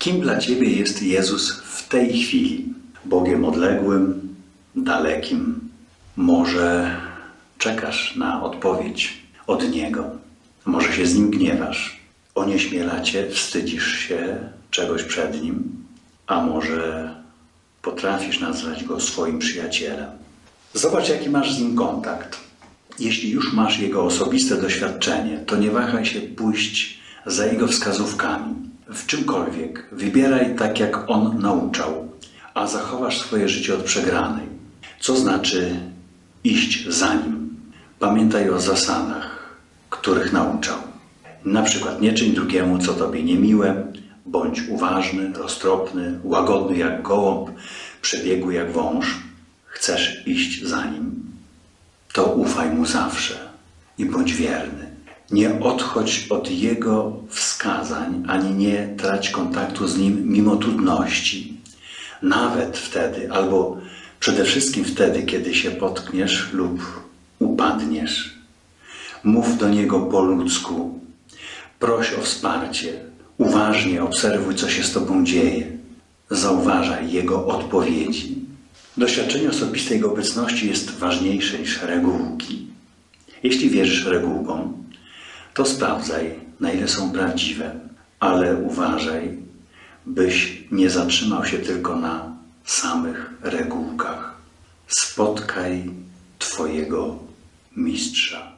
Kim dla Ciebie jest Jezus w tej chwili? Bogiem odległym, dalekim? Może czekasz na odpowiedź od Niego? Może się z Nim gniewasz? Onieśmiela Cię, wstydzisz się czegoś przed Nim? A może potrafisz nazwać Go swoim przyjacielem? Zobacz, jaki masz z Nim kontakt. Jeśli już masz Jego osobiste doświadczenie, to nie wahaj się pójść za Jego wskazówkami. W czymkolwiek wybieraj tak, jak On nauczał, a zachowasz swoje życie od przegranej. Co znaczy iść za Nim? Pamiętaj o zasadach, których nauczał. Na przykład nie czyń drugiemu, co Tobie niemiłe, bądź uważny, roztropny, łagodny jak gołąb, przebiegły jak wąż. Chcesz iść za Nim? to ufaj mu zawsze i bądź wierny. Nie odchodź od jego wskazań, ani nie trać kontaktu z nim mimo trudności. Nawet wtedy, albo przede wszystkim wtedy, kiedy się potkniesz lub upadniesz. Mów do niego po ludzku. Proś o wsparcie. Uważnie obserwuj, co się z tobą dzieje. Zauważaj jego odpowiedzi. Doświadczenie osobistej jego obecności jest ważniejsze niż regułki. Jeśli wierzysz regułkom, to sprawdzaj, na ile są prawdziwe, ale uważaj, byś nie zatrzymał się tylko na samych regułkach. Spotkaj Twojego mistrza.